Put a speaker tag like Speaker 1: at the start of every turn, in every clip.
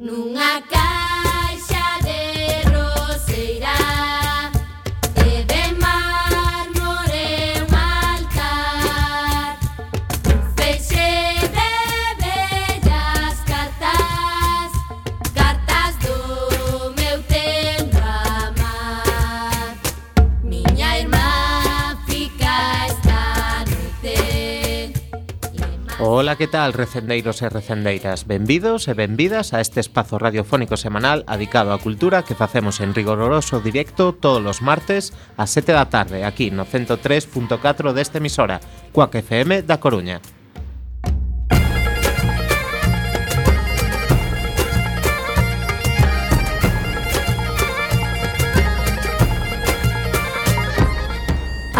Speaker 1: no.
Speaker 2: Ola, que tal, recendeiros e recendeiras? Benvidos e benvidas a este espazo radiofónico semanal adicado á cultura que facemos en rigoroso directo todos os martes a 7 da tarde aquí no 103.4 desta emisora, Cuac FM da Coruña.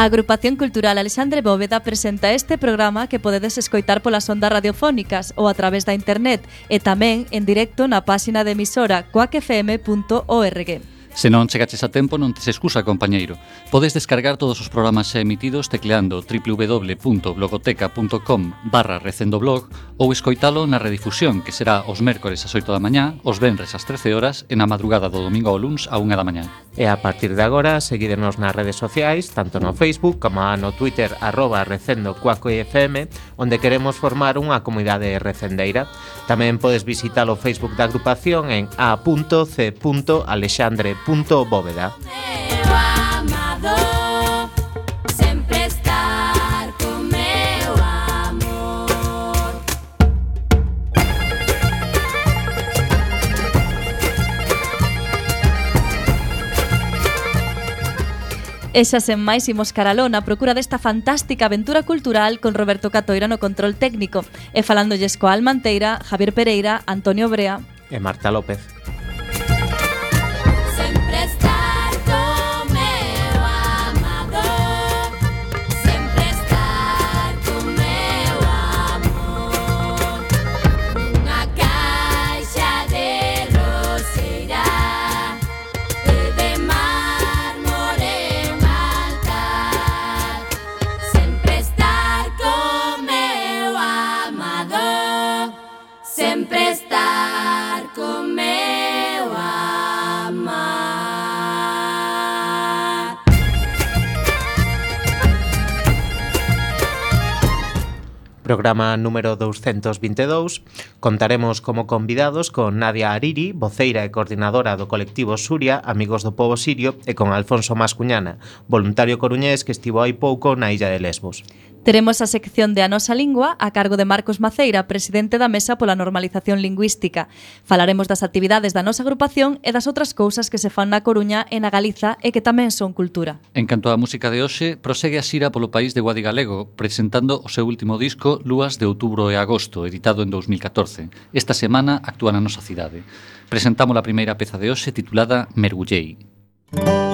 Speaker 3: A Agrupación Cultural Alexandre Bóveda presenta este programa que podedes escoitar polas ondas radiofónicas ou a través da internet e tamén en directo na páxina de emisora coacfm.org.
Speaker 4: Se non chegaches a tempo, non tes excusa, compañeiro. Podes descargar todos os programas emitidos tecleando www.blogoteca.com barra recendoblog ou escoitalo na redifusión, que será os mércores ás 8 da mañá, os venres ás 13 horas e na madrugada do domingo ao luns a 1 da mañá.
Speaker 2: E a partir de agora, seguídenos nas redes sociais, tanto no Facebook como no Twitter, arroba recendo FM, onde queremos formar unha comunidade recendeira. Tamén podes visitar o Facebook da agrupación en
Speaker 1: a.c.alexandre.com Bóveda.
Speaker 3: E xa sen máis imos caraló na procura desta fantástica aventura cultural con Roberto Catoira no control técnico e falándolles coa Almanteira, Javier Pereira, Antonio Brea
Speaker 2: e Marta López. Programa número 222 contaremos como convidados con Nadia Ariri, voceira e coordinadora do colectivo Suria Amigos do Povo Sirio e con Alfonso Mascuñana, voluntario coruñés que estivo hai pouco na Illa de Lesbos.
Speaker 3: Teremos a sección de A Nosa Lingua a cargo de Marcos Maceira, presidente da Mesa pola Normalización Lingüística. Falaremos das actividades da nosa agrupación e das outras cousas que se fan na Coruña e na Galiza e que tamén son cultura.
Speaker 4: En canto á música de hoxe, prosegue a xira polo país de Guadigalego, presentando o seu último disco Lúas de Outubro e Agosto, editado en 2014. Esta semana actúa na nosa cidade. Presentamos a primeira peza de hoxe titulada Mergullei.
Speaker 5: Música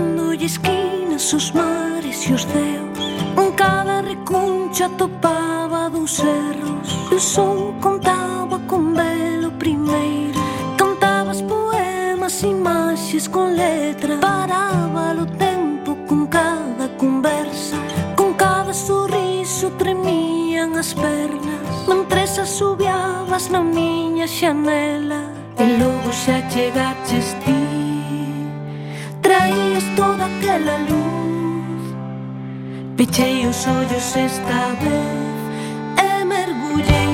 Speaker 5: dándolle esquinas os mares e os ceos Un cada recuncha topaba dos erros E o son contaba con velo primeiro. Cantabas poemas, imaxes con letra. Paraba o tempo con cada conversa. Con cada sorriso tremían as pernas. Mentres asubiabas na miña xanela. E logo xa chegaches ti toda aquela luz. Pechei os ollos esta vez e mergullei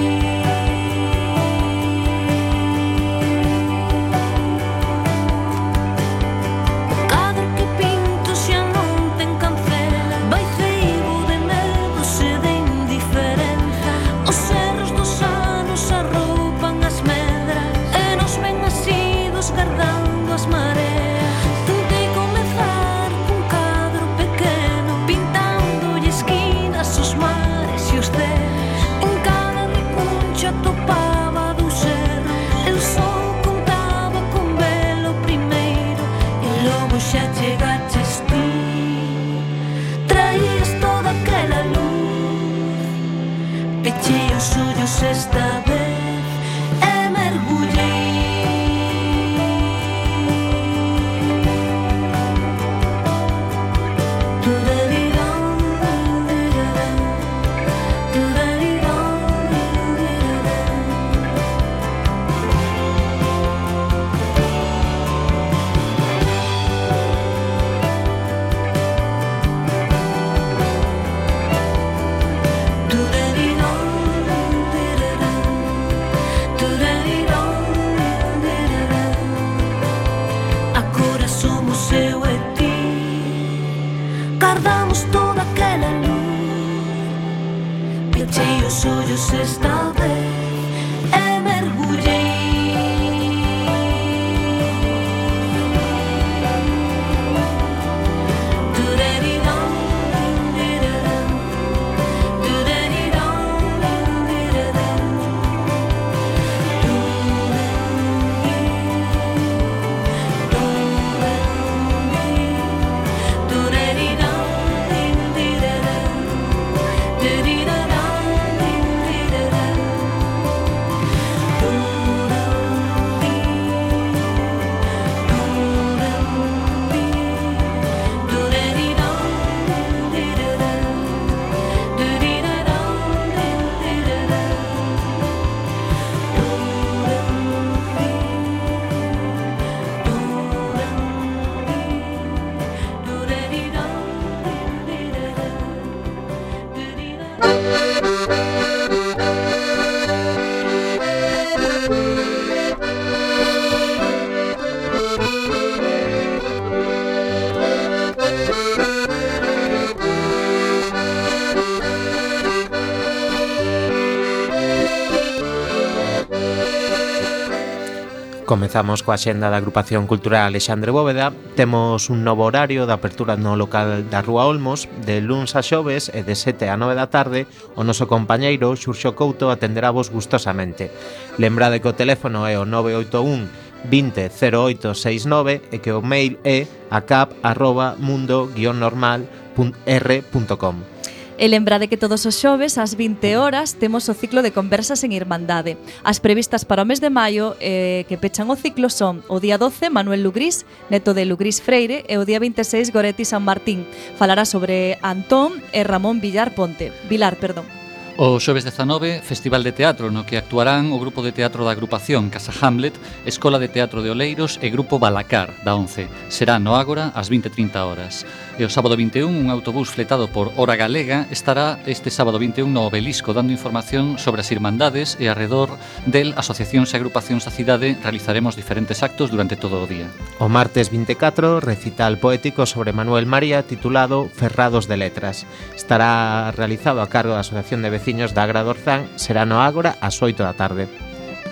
Speaker 2: Comezamos coa xenda da agrupación cultural Alexandre Bóveda. Temos un novo horario de apertura no local da Rúa Olmos de luns a xoves e de 7 a 9 da tarde o noso compañeiro Xurxo Couto atenderá vos gustosamente. Lembrade que o teléfono é o 981 20 0869 e que o mail é acap.mundo-normal.r.com.
Speaker 3: E lembrade que todos os xoves ás 20 horas temos o ciclo de conversas en Irmandade. As previstas para o mes de maio eh, que pechan o ciclo son o día 12 Manuel Lugrís, neto de Lugrís Freire, e o día 26 Goretti San Martín. Falará sobre Antón e Ramón Villar Ponte. Vilar, perdón.
Speaker 4: O xoves 19, Festival de Teatro, no que actuarán o grupo de teatro da agrupación Casa Hamlet, Escola de Teatro de Oleiros e Grupo Balacar, da 11. Será no Ágora ás 20.30 horas. E o sábado 21, un autobús fletado por Hora Galega estará este sábado 21 no Obelisco dando información sobre as irmandades e arredor del asociacións e agrupacións da cidade realizaremos diferentes actos durante todo o día.
Speaker 2: O martes 24, recital poético sobre Manuel María titulado Ferrados de Letras. Estará realizado a cargo da Asociación de Veciños da Agra Dorzán, será no Ágora ás 8 da tarde.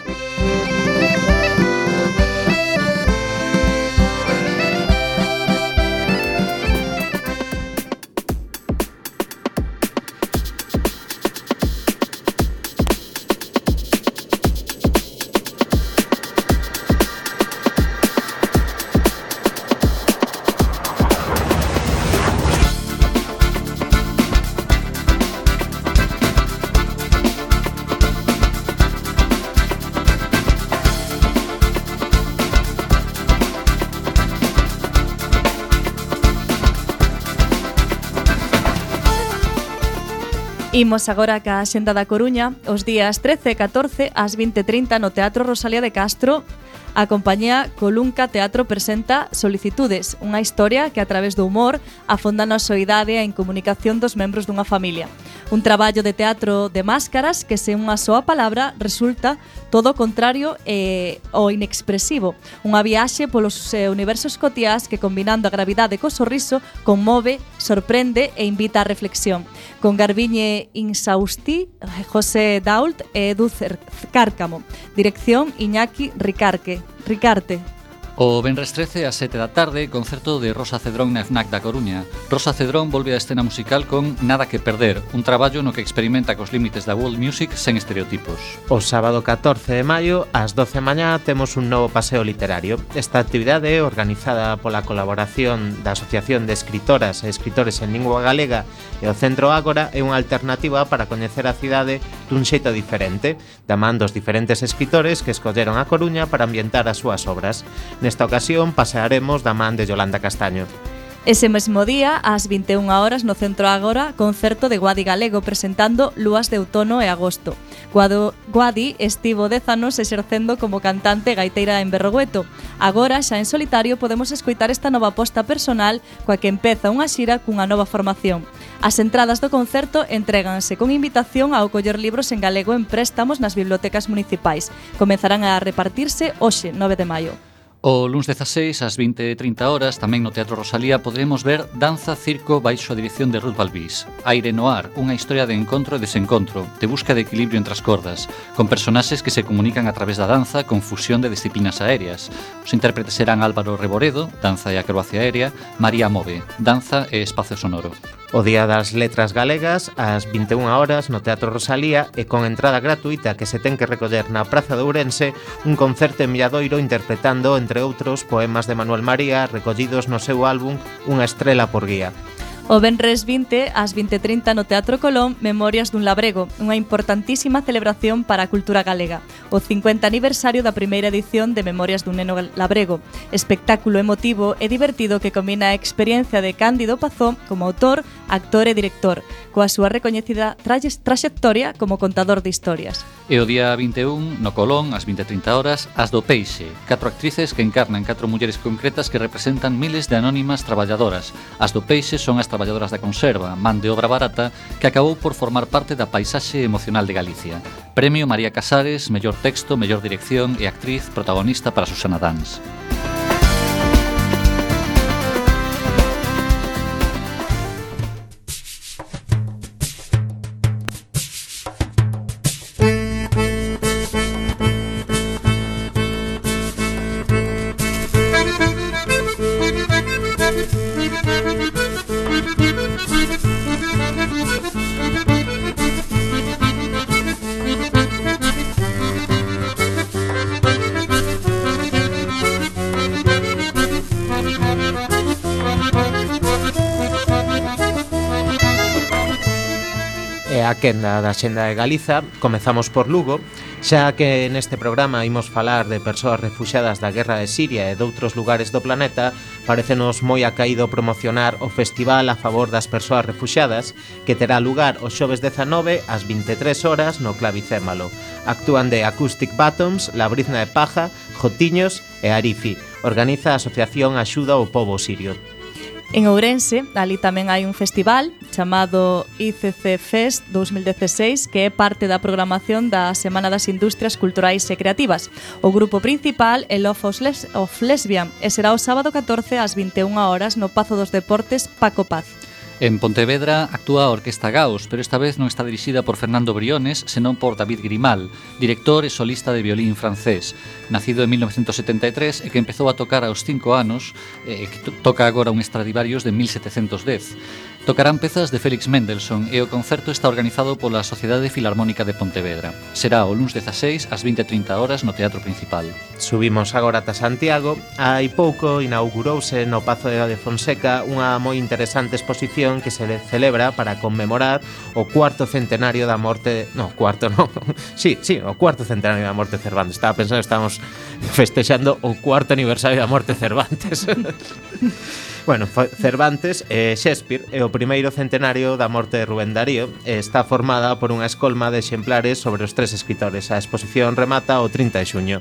Speaker 3: Música Imos agora ca Xenda da Coruña, os días 13 e 14 ás 20.30 no Teatro Rosalía de Castro, a compañía Colunca Teatro presenta Solicitudes, unha historia que a través do humor afonda na soidade e a incomunicación dos membros dunha familia. Un traballo de teatro de máscaras que sen unha soa palabra resulta todo o contrario e o inexpresivo. Unha viaxe polos eh, universos cotiás que combinando a gravidade co sorriso conmove, sorprende e invita á reflexión con Garbiñe Insausti, José Dault e Edu Cárcamo. Dirección Iñaki Ricarque. Ricarte.
Speaker 4: O Benres 13 a 7 da tarde, concerto de Rosa Cedrón na FNAC da Coruña. Rosa Cedrón volve á escena musical con Nada que perder, un traballo no que experimenta cos límites da world music sen estereotipos.
Speaker 2: O sábado 14 de maio, ás 12 de mañá, temos un novo paseo literario. Esta actividade, organizada pola colaboración da Asociación de Escritoras e Escritores en Lingua Galega e o Centro Ágora, é unha alternativa para coñecer a cidade dun xeito diferente, da man dos diferentes escritores que escolleron a Coruña para ambientar as súas obras. Nesta ocasión pasearemos da man de Yolanda Castaño.
Speaker 3: Ese mesmo día, ás 21 horas no Centro Agora, concerto de Guadi Galego presentando Lúas de Outono e Agosto. Guado, Guadi estivo dez anos exercendo como cantante gaiteira en Berrogueto. Agora, xa en solitario, podemos escoitar esta nova aposta personal coa que empeza unha xira cunha nova formación. As entradas do concerto entréganse con invitación ao coller libros en galego en préstamos nas bibliotecas municipais. Comezarán a repartirse hoxe, 9 de maio.
Speaker 4: O luns 16 ás 20:30 horas, tamén no Teatro Rosalía, podremos ver Danza Circo baixo a dirección de Ruth Balbís. Aire Noir, unha historia de encontro e desencontro, de busca de equilibrio entre as cordas, con personaxes que se comunican a través da danza con fusión de disciplinas aéreas. Os intérpretes serán Álvaro Reboredo, Danza e Acrobacia Aérea, María Move, Danza e Espacio Sonoro.
Speaker 2: O Día das Letras Galegas ás 21 horas no Teatro Rosalía e con entrada gratuita que se ten que recoller na Praza de Ourense un concerto en Milladoiro interpretando, entre outros, poemas de Manuel María recollidos no seu álbum Unha estrela por guía.
Speaker 3: O Benres 20 ás 20.30 no Teatro Colón Memorias dun Labrego, unha importantísima celebración para a cultura galega, o 50 aniversario da primeira edición de Memorias dun Neno Labrego, espectáculo emotivo e divertido que combina a experiencia de Cándido Pazó como autor actor e director, coa súa recoñecida traxectoria como contador de historias.
Speaker 4: E o día 21, no Colón, ás 20.30 horas, as do Peixe, catro actrices que encarnan catro mulleres concretas que representan miles de anónimas traballadoras. As do Peixe son as traballadoras da conserva, man de obra barata, que acabou por formar parte da paisaxe emocional de Galicia. Premio María Casares, mellor texto, mellor dirección e actriz protagonista para Susana Dans.
Speaker 2: quenda da Xenda de Galiza Comezamos por Lugo Xa que neste programa imos falar de persoas refuxadas da guerra de Siria e doutros lugares do planeta Parecenos moi acaído promocionar o festival a favor das persoas refuxadas Que terá lugar o xoves 19 ás 23 horas no Clavicémalo. Actúan de Acoustic Bottoms, La Brizna de Paja, Jotiños e Arifi. Organiza a Asociación Axuda ao Pobo Sirio.
Speaker 3: En Ourense, ali tamén hai un festival chamado ICC Fest 2016 que é parte da programación da Semana das Industrias Culturais e Creativas. O grupo principal é Love of Lesbian e será o sábado 14 ás 21 horas no Pazo dos Deportes Paco Paz.
Speaker 4: En Pontevedra actúa a Orquesta Gaos, pero esta vez non está dirixida por Fernando Briones, senón por David Grimal, director e solista de violín francés, nacido en 1973 e que empezou a tocar aos 5 anos, e que toca agora un Stradivarius de 1710. Tocarán pezas de Félix Mendelssohn e o concerto está organizado pola Sociedade Filarmónica de Pontevedra. Será o luns 16 ás 20.30 horas no Teatro Principal.
Speaker 2: Subimos agora ata Santiago. Hai pouco inaugurouse no Pazo de Fonseca unha moi interesante exposición que se celebra para conmemorar o cuarto centenario da morte... No, cuarto non. Sí, sí, o cuarto centenario da morte de Cervantes. Estaba pensando que estamos festexando o cuarto aniversario da morte de Cervantes. Bueno, Cervantes e Shakespeare é o primeiro centenario da morte de Rubén Darío e está formada por unha escolma de exemplares sobre os tres escritores. A exposición remata o 30 de xuño.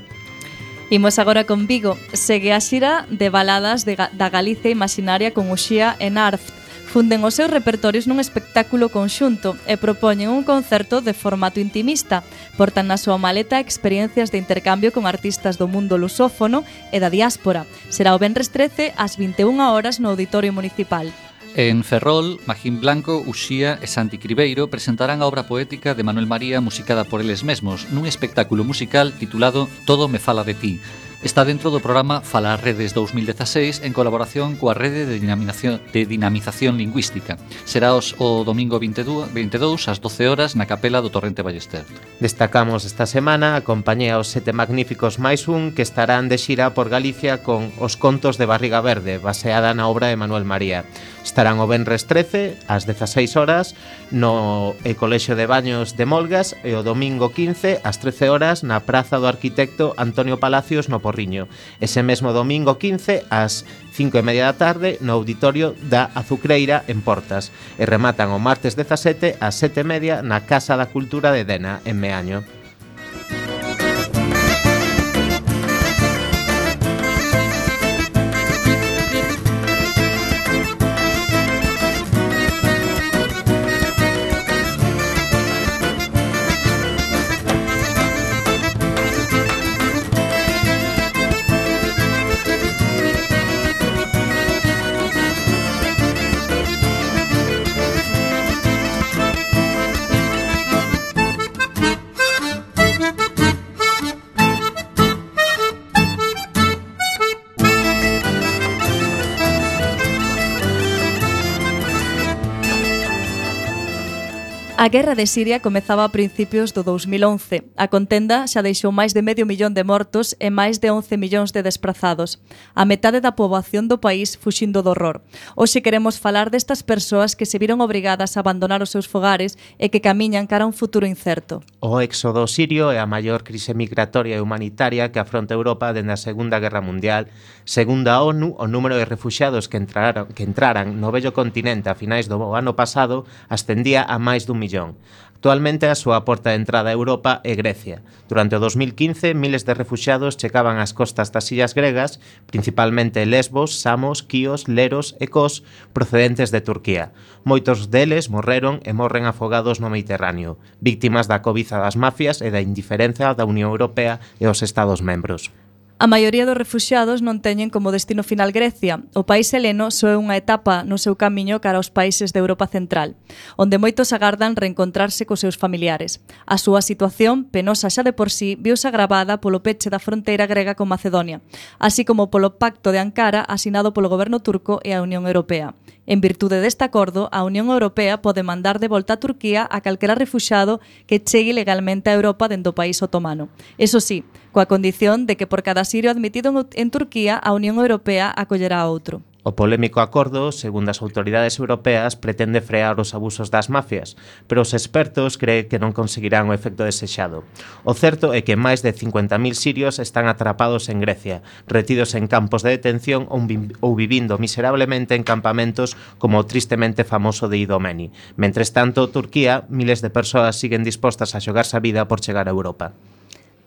Speaker 3: Imos agora con Vigo. Segue a xira de baladas de, da Galicia imaginaria con Uxía en Arft funden os seus repertorios nun espectáculo conxunto e propoñen un concerto de formato intimista. Portan na súa maleta experiencias de intercambio con artistas do mundo lusófono e da diáspora. Será o Benres 13 ás 21 horas no Auditorio Municipal.
Speaker 4: En Ferrol, Magín Blanco, Uxía e Santi Cribeiro presentarán a obra poética de Manuel María musicada por eles mesmos nun espectáculo musical titulado Todo me fala de ti está dentro do programa Falar Redes 2016 en colaboración coa Rede de Dinamización, de Dinamización Lingüística. Será os, o domingo 22, 22 ás 12 horas na Capela do Torrente Ballester.
Speaker 2: Destacamos esta semana a compañía Os Sete Magníficos máis un que estarán de xira por Galicia con Os Contos de Barriga Verde, baseada na obra de Manuel María. Estarán o Benres 13 ás 16 horas no e Colexio de Baños de Molgas e o domingo 15 ás 13 horas na Praza do Arquitecto Antonio Palacios no Porriño. Ese mesmo domingo 15 ás 5 e media da tarde no Auditorio da Azucreira en Portas e rematan o martes 17 ás 7 e media na Casa da Cultura de Dena en Meaño.
Speaker 3: guerra de Siria comezaba a principios do 2011. A contenda xa deixou máis de medio millón de mortos e máis de 11 millóns de desplazados. A metade da poboación do país fuxindo do horror. Hoxe queremos falar destas persoas que se viron obrigadas a abandonar os seus fogares e que camiñan cara a un futuro incerto.
Speaker 2: O éxodo sirio é a maior crise migratoria e humanitaria que afronta Europa dende a Segunda Guerra Mundial. Segundo a ONU, o número de refuxiados que entraran, que entraran no bello continente a finais do ano pasado ascendía a máis dun millón migración. Actualmente a súa porta de entrada a Europa é Grecia. Durante o 2015, miles de refuxiados checaban ás costas das illas gregas, principalmente Lesbos, Samos, Quíos, Leros e Kos, procedentes de Turquía. Moitos deles morreron e morren afogados no Mediterráneo, víctimas da cobiza das mafias e da indiferenza da Unión Europea e os Estados membros.
Speaker 3: A maioría dos refuxiados non teñen como destino final Grecia. O país heleno só é unha etapa no seu camiño cara aos países de Europa Central, onde moitos agardan reencontrarse cos seus familiares. A súa situación, penosa xa de por sí, viuse agravada polo peche da fronteira grega con Macedonia, así como polo pacto de Ankara asinado polo goberno turco e a Unión Europea. En virtude deste acordo, a Unión Europea pode mandar de volta a Turquía a calquera refuxado que chegue legalmente a Europa dentro do país otomano. Eso sí, coa condición de que por cada sirio admitido en Turquía a Unión Europea acollerá a outro.
Speaker 2: O polémico acordo, segundo as autoridades europeas, pretende frear os abusos das mafias, pero os expertos creen que non conseguirán o efecto desexado. O certo é que máis de 50.000 sirios están atrapados en Grecia, retidos en campos de detención ou vivindo miserablemente en campamentos como o tristemente famoso de Idomeni. Mentres tanto, Turquía, miles de persoas siguen dispostas a xogarse a vida por chegar a Europa.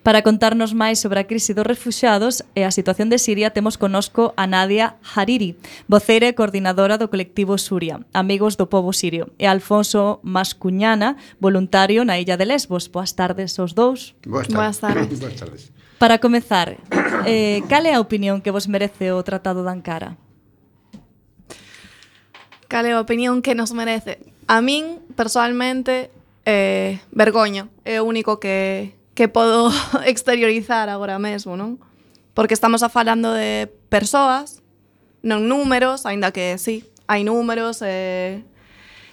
Speaker 3: Para contarnos máis sobre a crise dos refuxados e a situación de Siria, temos conosco a Nadia Hariri, voceira e coordinadora do colectivo Suria, Amigos do Povo Sirio, e Alfonso Mascuñana, voluntario na illa de Lesbos. Boas tardes aos dous.
Speaker 6: Boas tardes.
Speaker 7: Boas tardes.
Speaker 6: Boas tardes.
Speaker 3: Para comezar, eh, cal é a opinión que vos merece o Tratado de Ankara?
Speaker 7: Cal é a opinión que nos merece? A min, personalmente, eh, vergoña. É o único que, que podo exteriorizar agora mesmo, non? Porque estamos a falando de persoas, non números, aínda que sí, hai números e,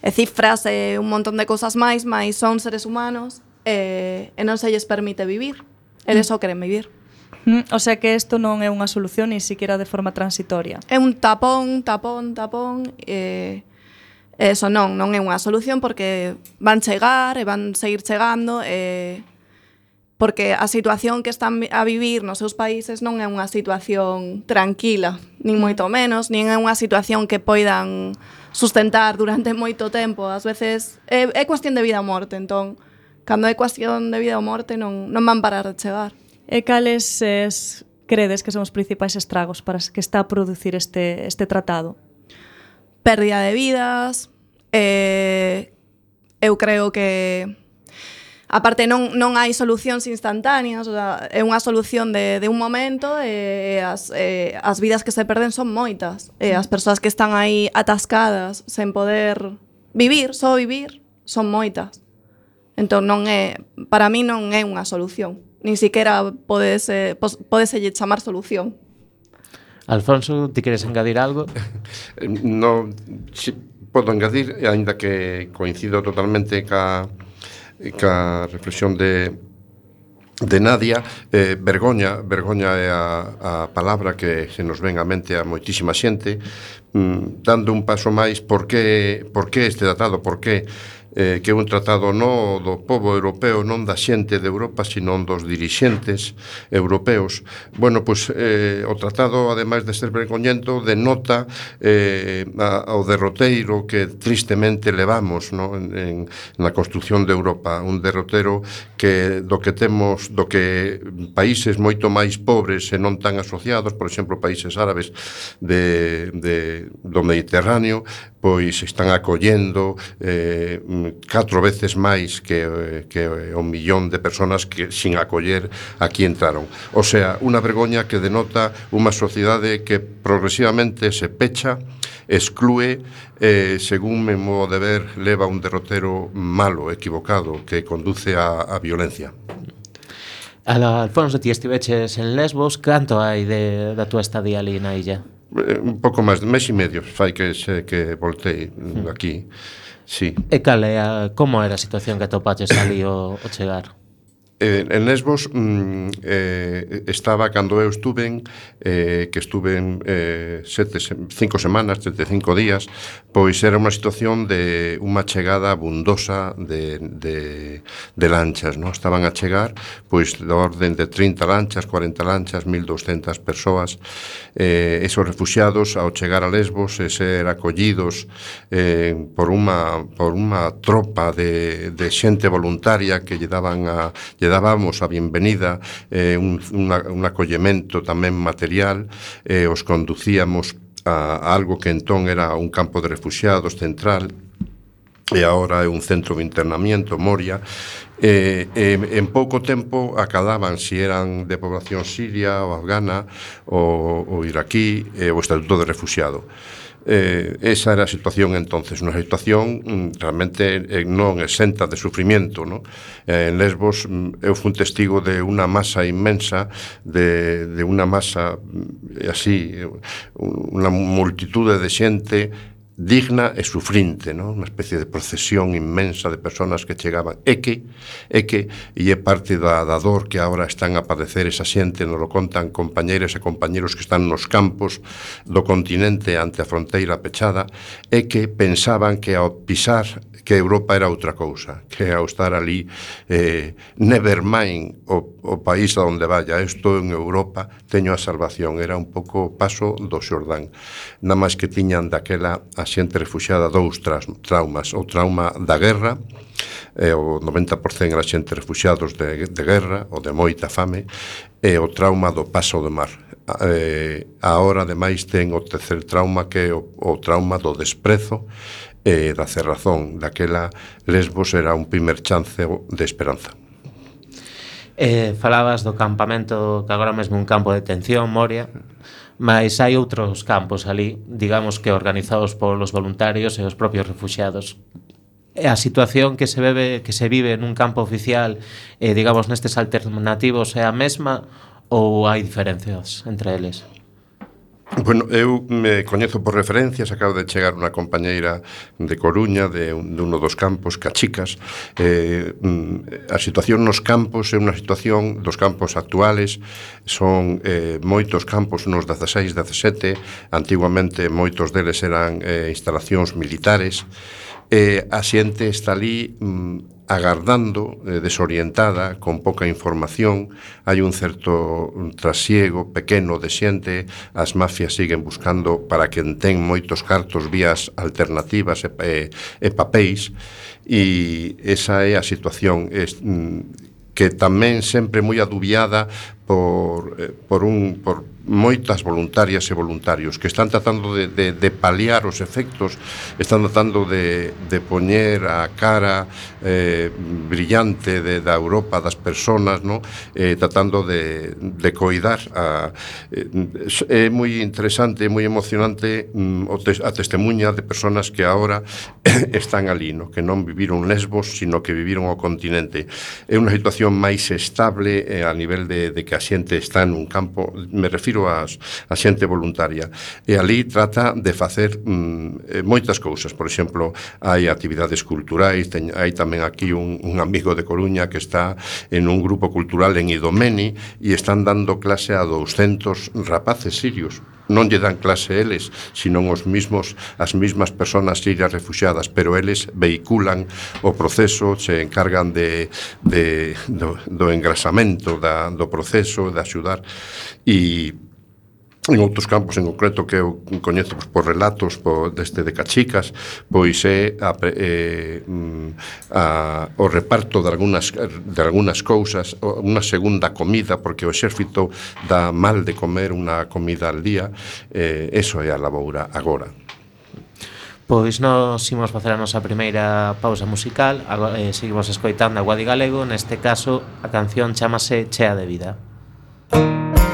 Speaker 7: e cifras e un montón de cousas máis, mas son seres humanos e, e non se lles permite vivir. Eles mm. só queren vivir.
Speaker 3: Mm, o sea que isto non é unha solución ni siquiera de forma transitoria.
Speaker 7: É un tapón, tapón, tapón e eso non, non é unha solución porque van chegar e van seguir chegando e porque a situación que están a vivir nos seus países non é unha situación tranquila, nin moito menos, nin é unha situación que poidan sustentar durante moito tempo. Ás veces é, é cuestión de vida ou morte, entón, cando é cuestión de vida ou morte non, non van parar de chegar.
Speaker 3: E cales es, credes que son os principais estragos para que está a producir este, este tratado?
Speaker 7: Pérdida de vidas, eh, eu creo que aparte non, non hai solucións instantáneas, o sea, é unha solución de, de un momento e as, e as vidas que se perden son moitas. E as persoas que están aí atascadas sen poder vivir, só vivir, son moitas. Entón non é, para mí non é unha solución. Nin siquiera podes, eh, podes chamar solución.
Speaker 2: Alfonso, ti queres engadir algo?
Speaker 6: no, si, podo engadir, aínda que coincido totalmente ca, ca reflexión de de Nadia, eh, vergoña, vergoña é a, a palabra que se nos ven á mente a moitísima xente, mm, dando un paso máis, por que, por que este tratado, por que eh, que é un tratado non do povo europeo, non da xente de Europa, sino dos dirixentes europeos. Bueno, pois eh, o tratado, ademais de ser vergoñento, denota eh, a, ao derroteiro que tristemente levamos no? en, en, na construción de Europa, un derrotero que do que temos, do que países moito máis pobres e non tan asociados, por exemplo, países árabes de, de, do Mediterráneo, pois están acollendo eh, mm, catro veces máis que, que un millón de personas que sin acoller aquí entraron. O sea, unha vergoña que denota unha sociedade que progresivamente se pecha, exclúe, eh, según me modo de ver, leva un derrotero malo, equivocado, que conduce a, a violencia.
Speaker 2: Alfonso, ti estiveches en Lesbos, canto hai de, da túa estadía ali na illa?
Speaker 6: Eh, un pouco máis de mes e medio fai que se que voltei hmm. aquí. Sí.
Speaker 2: E cal é a, como era a situación que atopaches ali o, o chegar?
Speaker 6: Eh, en Lesbos mm, eh, estaba cando eu estuve eh, que estuve eh, sete, cinco semanas, sete, cinco días pois era unha situación de unha chegada abundosa de, de, de lanchas no? estaban a chegar pois da orden de 30 lanchas, 40 lanchas 1200 persoas eh, esos refugiados ao chegar a Lesbos e ser acollidos eh, por unha por unha tropa de, de xente voluntaria que lle daban a lle dábamos a bienvenida, eh, un, una, un acollemento tamén material, eh, os conducíamos a, a algo que entón era un campo de refugiados central, e agora é un centro de internamiento, Moria, eh, eh, en pouco tempo acadaban se si eran de población siria ou afgana ou, ou iraquí eh, o estatuto de refugiado. Eh, esa era a situación entonces, unha situación mm, realmente eh, non exenta de sufrimiento. No? Eh, en Lesbos mm, eu fui un testigo de unha masa inmensa, de, de unha masa mm, así, unha multitude de xente digna e sufrinte, non? Unha especie de procesión inmensa de personas que chegaban. E que, e que, e é parte da, da dor que agora están a padecer esa xente, nos lo contan compañeiras e compañeros que están nos campos do continente ante a fronteira pechada, e que pensaban que ao pisar que Europa era outra cousa, que ao estar ali eh, nevermind o, o país a onde vaya, isto en Europa teño a salvación, era un pouco paso do Xordán, na máis que tiñan daquela a a xente refuxiada dous tras, traumas, o trauma da guerra, e o 90% era xente refuxiados de, de guerra ou de moita fame, e o trauma do paso do mar. Eh, ahora, ademais, ten o terceiro trauma que é o, o trauma do desprezo e da cerrazón. Daquela, Lesbos era un primer chance de esperanza.
Speaker 2: Eh, falabas do campamento que agora mesmo un campo de detención, Moria mas hai outros campos ali, digamos que organizados polos voluntarios e os propios refugiados a situación que se bebe que se vive nun campo oficial eh, digamos nestes alternativos é a mesma ou hai diferencias entre eles?
Speaker 6: Bueno, eu me coñezo por referencias, acabo de chegar unha compañeira de Coruña, de, un, de uno dos campos, Cachicas. Eh, mm, a situación nos campos é unha situación dos campos actuales, son eh, moitos campos, unos 16, 17, antiguamente moitos deles eran eh, instalacións militares, eh, a xente está ali mm, agardando, eh, desorientada, con pouca información, hai un certo trasiego pequeno de xente, as mafias siguen buscando para quen ten moitos cartos vías alternativas e, e, e papéis, e esa é a situación. Es, mm, que tamén sempre moi adubiada por, eh, por, un, por, moitas voluntarias e voluntarios que están tratando de, de, de paliar os efectos, están tratando de, de poñer a cara eh, brillante de, da Europa das personas, no? eh, tratando de, de coidar. A, eh, é moi interesante, moi emocionante mm, a testemunha de personas que agora están ali, no? que non viviron Lesbos, sino que viviron o continente. É unha situación máis estable eh, a nivel de, de que a xente está nun campo, me refiro giro as, a xente voluntaria. E ali trata de facer mm, eh, moitas cousas. Por exemplo, hai actividades culturais, ten, hai tamén aquí un, un amigo de Coruña que está en un grupo cultural en Idomeni e están dando clase a 200 rapaces sirios non lle dan clase eles, senón os mismos as mismas persoas sirias refugiadas, pero eles veiculan o proceso, se encargan de, de do, do engrasamento da, do proceso, de axudar e en outros campos en concreto que eu coñezo pois, por relatos po, deste de Cachicas, pois é a, eh, mm, a, o reparto de algunas, de algunas cousas, unha segunda comida, porque o exército dá mal de comer unha comida al día, eh, eso é a laboura agora.
Speaker 2: Pois nós imos facer a nosa primeira pausa musical, agora, eh, seguimos escoitando a Guadi Galego, neste caso a canción chamase Chea de Vida.
Speaker 5: Música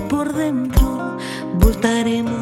Speaker 5: estaremos.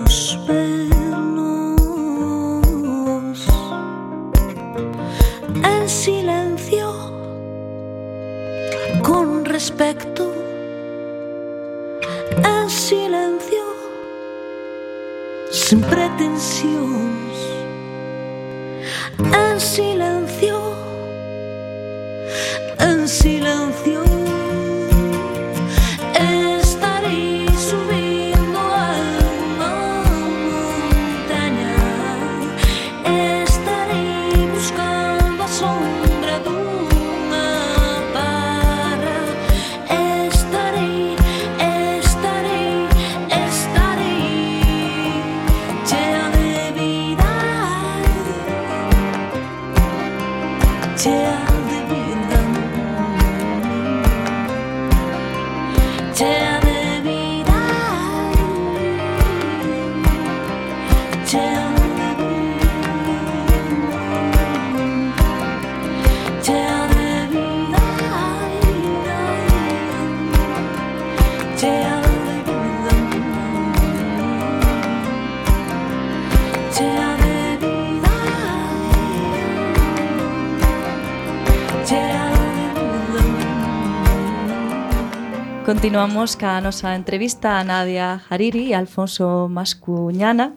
Speaker 3: Continuamos ca nosa entrevista a Nadia Hariri e Alfonso Mascuñana.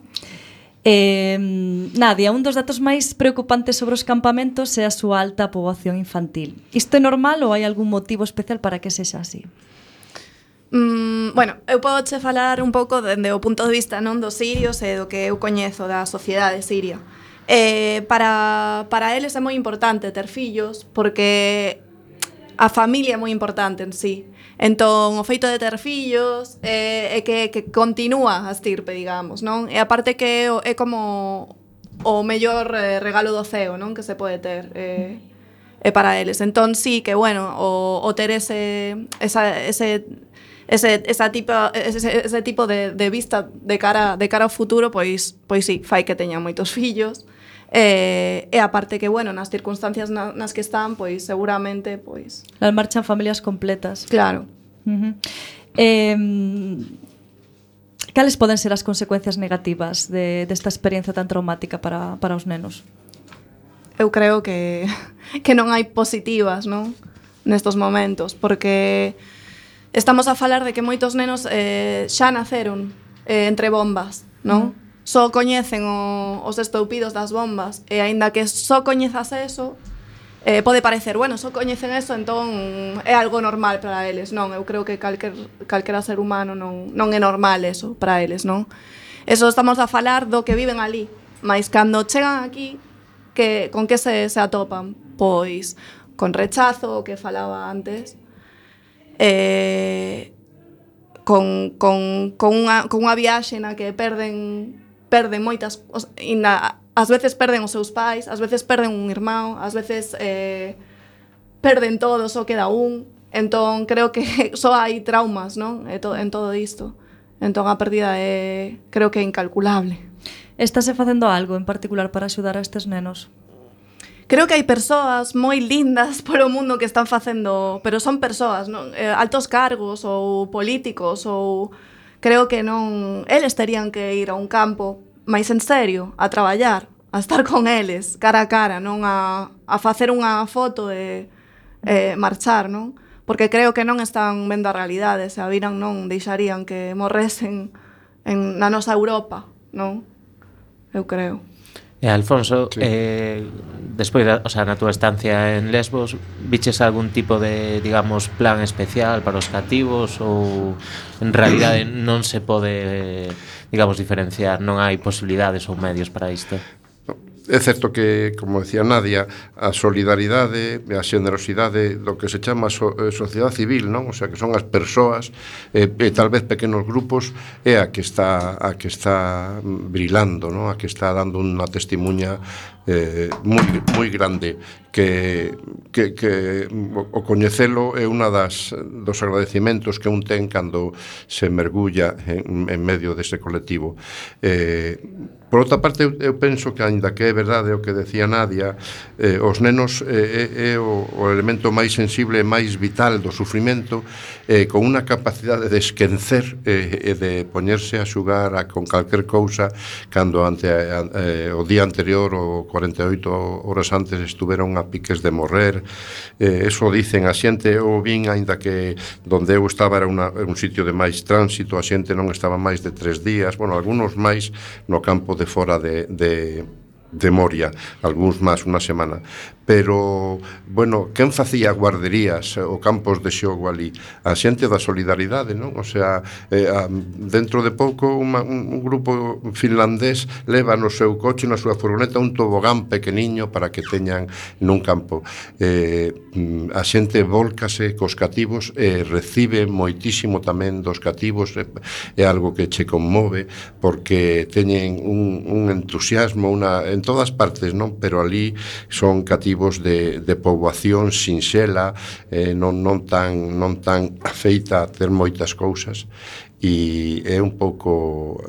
Speaker 3: Eh, Nadia, un dos datos máis preocupantes sobre os campamentos é a súa alta poboación infantil. Isto é normal ou hai algún motivo especial para que sexa así?
Speaker 7: Mm, bueno, eu podo che falar un pouco dende o punto de vista non dos sirios e do que eu coñezo da sociedade siria. Eh, para, para eles é moi importante ter fillos porque a familia é moi importante en sí. Entón, o feito de ter fillos é, é que, que continúa a estirpe, digamos, non? E aparte que é como o mellor eh, regalo do ceo, non? Que se pode ter. É, é para eles. Entón, sí que, bueno, o, o ter ese, esa, ese ese, esa tipo, ese, ese tipo de, de vista de cara, de cara ao futuro, pois, pois sí, fai que teñan moitos fillos, eh, e a parte que, bueno, nas circunstancias na, nas que están, pois seguramente, pois...
Speaker 3: Las marchan familias completas.
Speaker 7: Claro.
Speaker 3: Uh -huh. eh, cales poden ser as consecuencias negativas de, desta experiencia tan traumática para, para os nenos?
Speaker 7: Eu creo que, que non hai positivas, non? Nestos momentos, porque estamos a falar de que moitos nenos eh, xa naceron eh, entre bombas, non? Uh -huh só coñecen o, os estoupidos das bombas e aínda que só coñezas eso, eh, pode parecer, bueno, só coñecen eso, entón é algo normal para eles. Non, eu creo que calquer, calquera ser humano non, non é normal eso para eles, non? Eso estamos a falar do que viven ali, mas cando chegan aquí, que con que se, se atopan? Pois con rechazo, o que falaba antes, eh, con, con, con, unha, con unha viaxe na que perden perden moitas, os, inda, ás veces perden os seus pais, ás veces perden un irmão, ás veces eh, perden todo, só queda un. Entón, creo que só hai traumas, non? En to, en todo isto. Entón, a pérdida é, creo que é incalculable.
Speaker 3: Estáse facendo algo en particular para axudar a estes nenos?
Speaker 7: Creo que hai persoas moi lindas polo mundo que están facendo, pero son persoas, non? Eh, altos cargos ou políticos ou creo que non eles terían que ir a un campo máis en serio, a traballar, a estar con eles, cara a cara, non a, a facer unha foto e, e marchar, non? Porque creo que non están vendo a realidade, se a viran non deixarían que morresen en, na nosa Europa, non? Eu creo.
Speaker 2: E Alfonso,
Speaker 6: sí.
Speaker 2: eh, despois, da, o sea, na túa estancia en Lesbos, viches algún tipo de, digamos, plan especial para os cativos ou en realidade non se pode, digamos, diferenciar, non hai posibilidades ou medios para isto?
Speaker 6: É certo que, como decía Nadia, a solidaridade, a xenerosidade do que se chama so, eh, sociedade civil, non? O sea, que son as persoas, eh, e tal vez pequenos grupos, é a que está a que está brilando, non? A que está dando unha testimuña eh, moi, moi grande que, que, que o coñecelo é unha das dos agradecimentos que un ten cando se mergulla en, en medio deste colectivo. Eh, por outra parte eu penso que aínda que é verdade o que decía Nadia eh, os nenos eh, é, é o, o elemento máis sensible e máis vital do sufrimento eh, con unha capacidade de esquencer eh, e de poñerse a xugar a, con calquer cousa cando ante a, a, eh, o día anterior o 48 horas antes estuveron a piques de morrer. Eh, eso dicen a xente, ou vin, aínda que donde eu estaba era una, un sitio de máis tránsito, a xente non estaba máis de tres días, bueno, algunos máis no campo de fora de, de, de Moria, algúns máis unha semana pero, bueno, quen facía guarderías eh, ou campos de xogo ali? A xente da solidaridade, non? O sea, eh, a, dentro de pouco uma, un, un grupo finlandés leva no seu coche, na súa furgoneta, un tobogán pequeniño para que teñan nun campo. Eh, mm, a xente volcase cos cativos e eh, recibe moitísimo tamén dos cativos, é, eh, é algo que che conmove, porque teñen un, un entusiasmo, una, en todas partes, non? Pero ali son cativos colectivos de, de poboación sinxela, eh, non, non, tan, non tan feita a ter moitas cousas, e é un pouco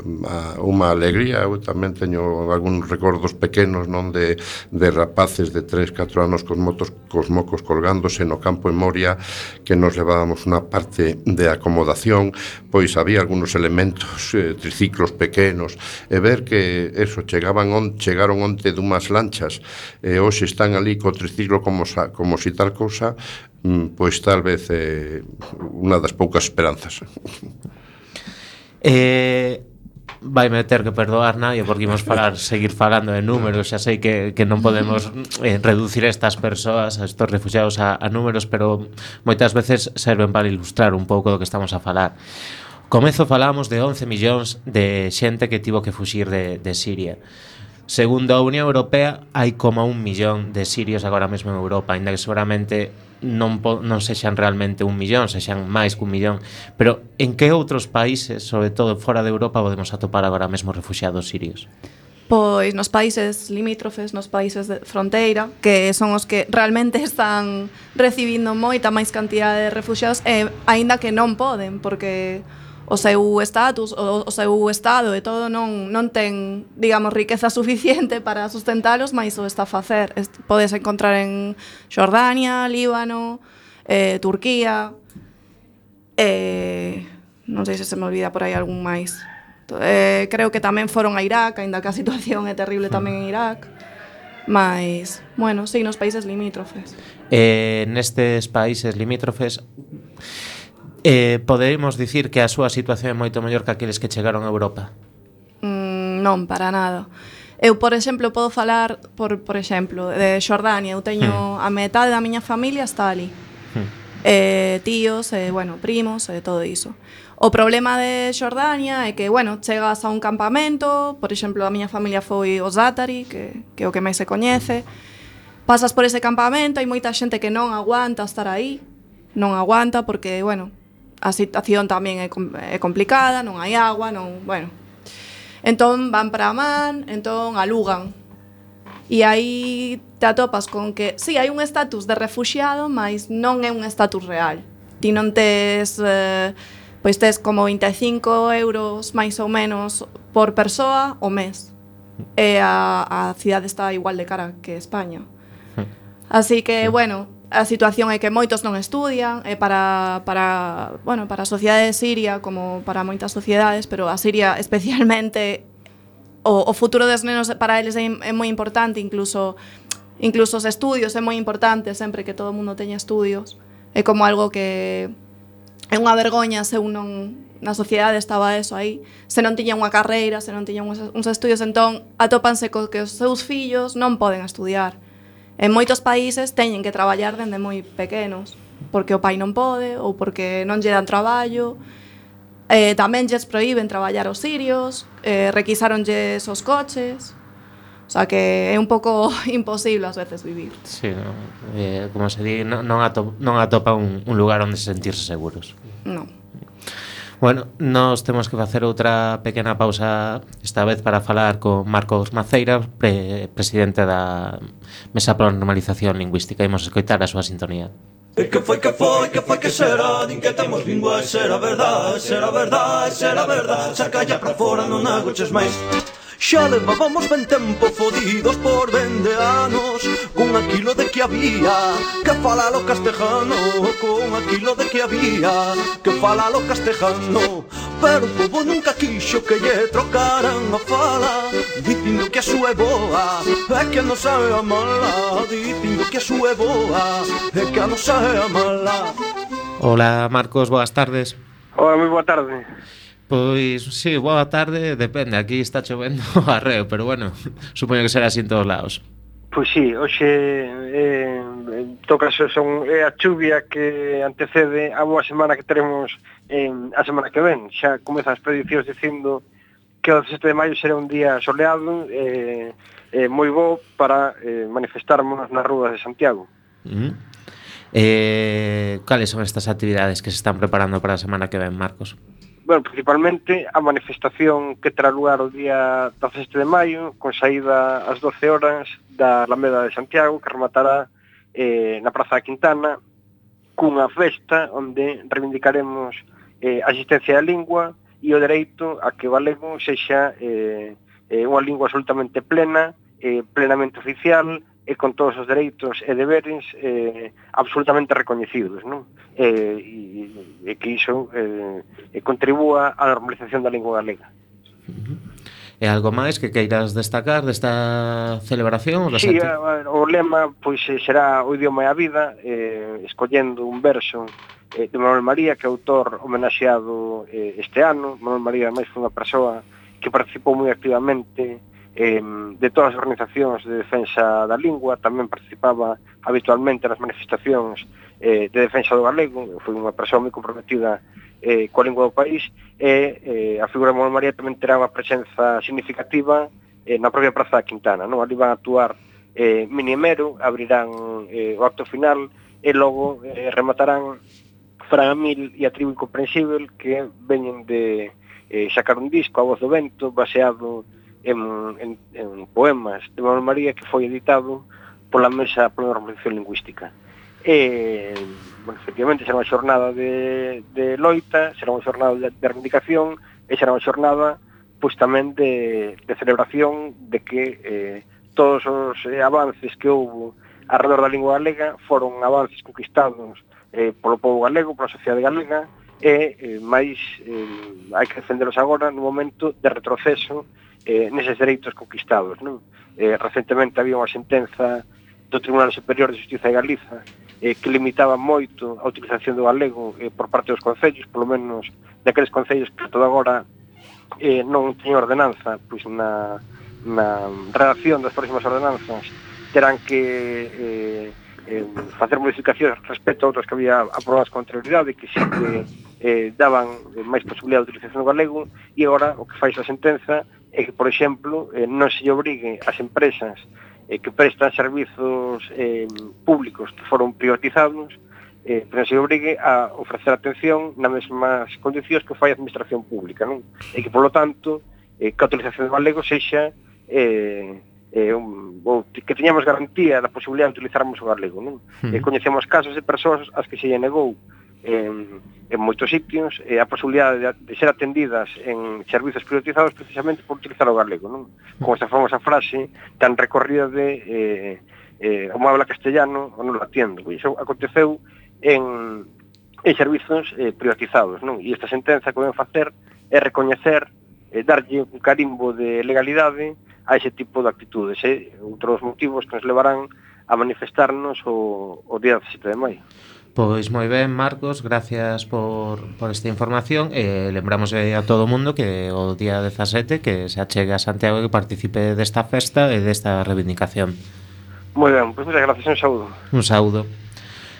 Speaker 6: unha alegría, eu tamén teño algúns recordos pequenos non de, de rapaces de 3, 4 anos cos motos cos mocos colgándose no campo en Moria que nos levábamos unha parte de acomodación, pois había algúns elementos, eh, triciclos pequenos e ver que eso chegaban on, chegaron onte dunhas lanchas e hoxe están ali co triciclo como, sa, como si tal cousa mm, pois tal vez eh, unha das poucas esperanzas.
Speaker 2: Eh, vai me ter que perdoar Nadio porque imos falar, seguir falando de números xa sei que, que non podemos eh, reducir estas persoas, estos refugiados a, a números, pero moitas veces serven para ilustrar un pouco do que estamos a falar. Comezo falamos de 11 millóns de xente que tivo que fuxir de, de Siria. Segundo a Unión Europea, hai como un millón de sirios agora mesmo en Europa, ainda que seguramente non, po, non sexan realmente un millón, sexan máis que un millón. Pero en que outros países, sobre todo fora de Europa, podemos atopar agora mesmo refugiados sirios?
Speaker 7: Pois nos países limítrofes, nos países de fronteira, que son os que realmente están recibindo moita máis cantidad de refugiados, e, eh, aínda que non poden, porque o seu status, o, o seu estado e todo non, non ten, digamos, riqueza suficiente para sustentalos, mas o está a facer. Est, podes encontrar en Jordania, Líbano, eh, Turquía, eh, non sei se se me olvida por aí algún máis. Eh, creo que tamén foron a Irak, aínda que a situación é terrible tamén en Irak. Mas, bueno, sí, nos países limítrofes.
Speaker 2: Eh, nestes países limítrofes Eh, poderíamos dicir que a súa situación é moito mellor que aqueles que chegaron a Europa?
Speaker 7: Mm, non, para nada. Eu, por exemplo, podo falar, por, por exemplo, de Xordania. Eu teño hmm. a metade da miña familia está ali. Hmm. Eh, tíos, eh, bueno, primos, eh, todo iso. O problema de Xordania é que, bueno, chegas a un campamento, por exemplo, a miña familia foi o Zatari, que, que é o que máis se coñece, pasas por ese campamento, hai moita xente que non aguanta estar aí, non aguanta porque, bueno, a situación tamén é, é complicada, non hai agua, non, bueno. Entón van para a man, entón alugan. E aí te atopas con que, si, sí, hai un estatus de refugiado, mas non é un estatus real. Ti non tes eh, pois tes como 25 euros máis ou menos por persoa o mes. E a, a cidade está igual de cara que España. Hmm. Así que, bueno, a situación é que moitos non estudian, e para, para, bueno, para a sociedade de Siria, como para moitas sociedades, pero a Siria especialmente, o, o futuro dos nenos para eles é, é moi importante, incluso incluso os estudios é moi importante sempre que todo o mundo teña estudios. É como algo que é unha vergoña se un non na sociedade estaba eso aí, se non tiña unha carreira, se non tiña uns, uns estudios, entón atópanse co que os seus fillos non poden estudiar En moitos países teñen que traballar dende moi pequenos, porque o pai non pode ou porque non lle dan traballo. Eh, tamén lles proíben traballar os sirios, eh, requisáronlles os coches, O sea que é un pouco imposible ás veces vivir.
Speaker 2: Sí, no, eh, como se di, non, non, atop, non atopa un, un lugar onde se sentirse seguros.
Speaker 7: Non.
Speaker 2: Bueno, nós temos que facer outra pequena pausa esta vez para falar con Marcos Maceira, pre presidente da Mesa para a Normalización Lingüística. Imos escoitar a súa sintonía.
Speaker 8: E que foi que foi, que foi que será Din que temos lingua e será verdade Será verdade, será verdade Saca ya pra fora, non agoches máis Xa levábamos ben tempo fodidos por vende anos Con aquilo de que había que fala lo castejano Con aquilo de que había que fala lo castejano Pero o povo nunca quixo que lle trocaran a fala Dicindo que a súa é boa É que non sabe a mala Dicindo que a súa é boa É que a non sabe a mala
Speaker 2: Hola Marcos, boas tardes.
Speaker 9: Hola, moi boa tarde.
Speaker 2: Pois, sí, boa tarde, depende, aquí está chovendo a reo, pero bueno, supoño que será así en todos lados.
Speaker 9: Pois sí, hoxe eh, toca son é eh, a chuvia que antecede a boa semana que teremos eh, a semana que ven. Xa comezan as predicións dicindo que o 17 de maio será un día soleado eh, eh, moi bo para eh, manifestarnos nas rúas de Santiago.
Speaker 2: Mm eh, cales son estas actividades que se están preparando para a semana que ven, Marcos?
Speaker 9: bueno, principalmente a manifestación que terá lugar o día 17 de maio, con saída ás 12 horas da Alameda de Santiago, que rematará eh, na Praza da Quintana, cunha festa onde reivindicaremos eh, a existencia da lingua e o dereito a que o galego sexa eh, eh, unha lingua absolutamente plena, eh, plenamente oficial, e con todos os dereitos e deberes eh, absolutamente recoñecidos, non? Eh, e, e que iso eh, contribúa á normalización da lingua galega.
Speaker 2: E algo máis que queiras destacar desta celebración? Da
Speaker 9: sí, a, o lema pois eh, será o idioma e a vida, eh, escollendo un verso eh, de Manuel María, que é autor homenaxeado eh, este ano. Manuel María máis foi unha persoa que participou moi activamente eh, de todas as organizacións de defensa da lingua, tamén participaba habitualmente nas manifestacións eh, de defensa do galego, foi unha persoa moi comprometida eh, coa lingua do país, e eh, a figura de Manuel María tamén terá unha presenza significativa eh, na propia Praza da Quintana, non? Ali van a actuar eh, Minimero, abrirán eh, o acto final, e logo eh, rematarán Fran Amil e a tribu incomprensible que veñen de eh, sacar un disco a voz do vento baseado en, en, en poemas de Manuel María que foi editado pola Mesa pola Normalización Lingüística. E, bueno, efectivamente, será unha xornada de, de loita, será unha xornada de, de reivindicación e será unha xornada pois tamén de, de celebración de que eh, todos os eh, avances que houve alrededor da lingua galega foron avances conquistados eh, polo povo galego, pola sociedade galega, e eh, máis eh, hai que defenderos agora no momento de retroceso eh, neses dereitos conquistados. Non? Eh, recentemente había unha sentenza do Tribunal Superior de Justiza de Galiza eh, que limitaba moito a utilización do galego eh, por parte dos concellos, polo menos daqueles concellos que todo agora eh, non teñen ordenanza, pois na, na redacción das próximas ordenanzas terán que eh, eh, facer modificacións respecto a outras que había aprobadas con anterioridade que sí que eh, daban máis posibilidade de utilización do galego e agora o que fai a sentenza e que, por exemplo, eh, non se obrigue as empresas eh, que prestan servizos eh, públicos que foron privatizados eh, pero se obrigue a ofrecer atención nas mesmas condicións que fai a administración pública, non? E que, polo tanto, eh, que a utilización do galego sexa eh, eh, un, ou que teñamos garantía da posibilidade de utilizarmos o galego, non?
Speaker 2: Hmm.
Speaker 9: E eh, coñecemos casos de persoas ás que se lle negou en, en moitos sitios e a posibilidade de, de ser atendidas en servizos priorizados precisamente por utilizar o galego, non? Como esta famosa frase tan recorrida de eh, eh, como habla castellano ou non lo atiendo. E iso aconteceu en, en servizos eh, privatizados, non? E esta sentenza que ven facer é recoñecer eh, darlle un carimbo de legalidade a ese tipo de actitudes. Eh? outros motivos que nos levarán a manifestarnos o, o día 17 de maio.
Speaker 2: Pois moi ben, Marcos, gracias por, por esta información e eh, lembramos a todo o mundo que o día 17 que se achegue a Santiago e que participe desta festa e desta reivindicación.
Speaker 9: Moi ben, pois moitas gracias, un saúdo.
Speaker 2: Un saúdo.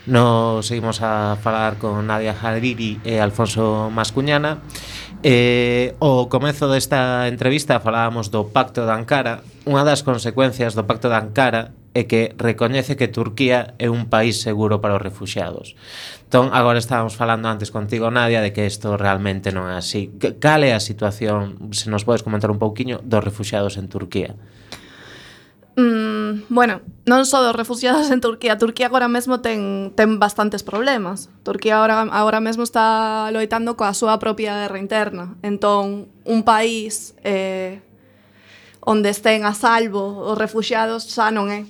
Speaker 2: Nos seguimos a falar con Nadia Hariri e Alfonso Mascuñana. Eh, o comezo desta entrevista falábamos do Pacto de Ankara, unha das consecuencias do Pacto de Ankara é que recoñece que Turquía é un país seguro para os refugiados. Entón, agora estábamos falando antes contigo, Nadia, de que isto realmente non é así. Cal é a situación, se nos podes comentar un pouquiño, dos refugiados en Turquía?
Speaker 7: Mm, bueno, non só dos refugiados en Turquía Turquía agora mesmo ten, ten bastantes problemas Turquía agora, agora mesmo está loitando coa súa propia guerra interna Entón, un país eh, onde estén a salvo os refugiados xa non é.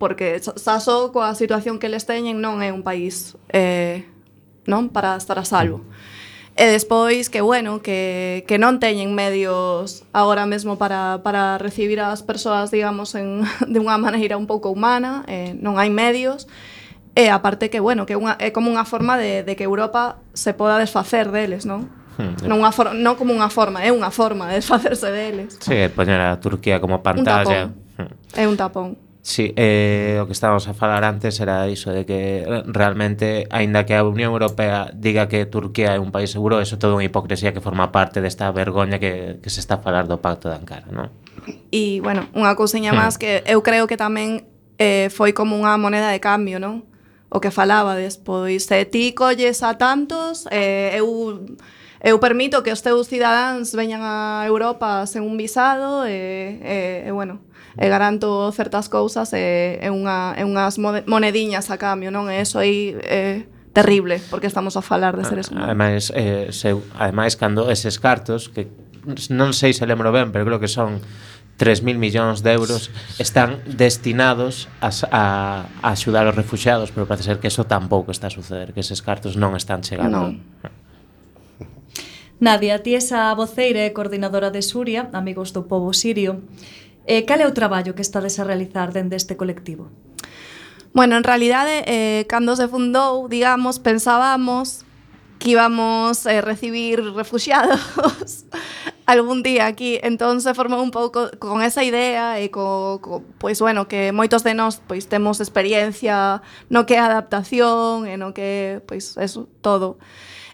Speaker 7: Porque xa só coa situación que les teñen non é un país eh, non para estar a salvo. E despois que bueno que, que non teñen medios agora mesmo para, para recibir as persoas digamos en, de unha maneira un pouco humana eh, non hai medios. E aparte que bueno que unha, é como unha forma de, de que Europa se poda desfacer deles non?
Speaker 2: Hmm.
Speaker 7: Non, unha for non como unha forma, é unha forma de desfacerse deles.
Speaker 2: Sí, poñer a Turquía como pantalla. Hmm.
Speaker 7: É un tapón.
Speaker 2: Sí, eh, o que estábamos a falar antes era iso de que realmente, aínda que a Unión Europea diga que Turquía é un país seguro, eso é toda unha hipocresía que forma parte desta vergoña que, que se está a falar do Pacto de Ankara, non?
Speaker 7: E, bueno, unha cousinha
Speaker 2: hmm.
Speaker 7: máis que eu creo que tamén eh, foi como unha moneda de cambio, non? O que falaba despois, se ti colles a tantos, eh, eu eu permito que os teus cidadáns veñan a Europa sen un visado e, e, e bueno, e garanto certas cousas e, e, unha, e unhas monediñas a cambio, non? E iso aí é terrible, porque estamos a falar de seres humanos.
Speaker 2: Ademais, eh, se, ademais cando eses cartos, que non sei se lembro ben, pero creo que son 3.000 millóns de euros están destinados a, a, a axudar os refugiados, pero parece ser que eso tampouco está a suceder, que eses cartos non están chegando.
Speaker 7: Non.
Speaker 3: Nadia, ti esa voceira e coordinadora de Suria, Amigos do Povo Sirio. Eh, cal é o traballo que estades a realizar dende este colectivo?
Speaker 7: Bueno, en realidade, eh, cando se fundou, digamos, pensábamos que íbamos a eh, recibir refugiados algún día aquí. Entón se formou un pouco con esa idea e co, co pois bueno, que moitos de nós pois temos experiencia no que é adaptación e no que pois eso todo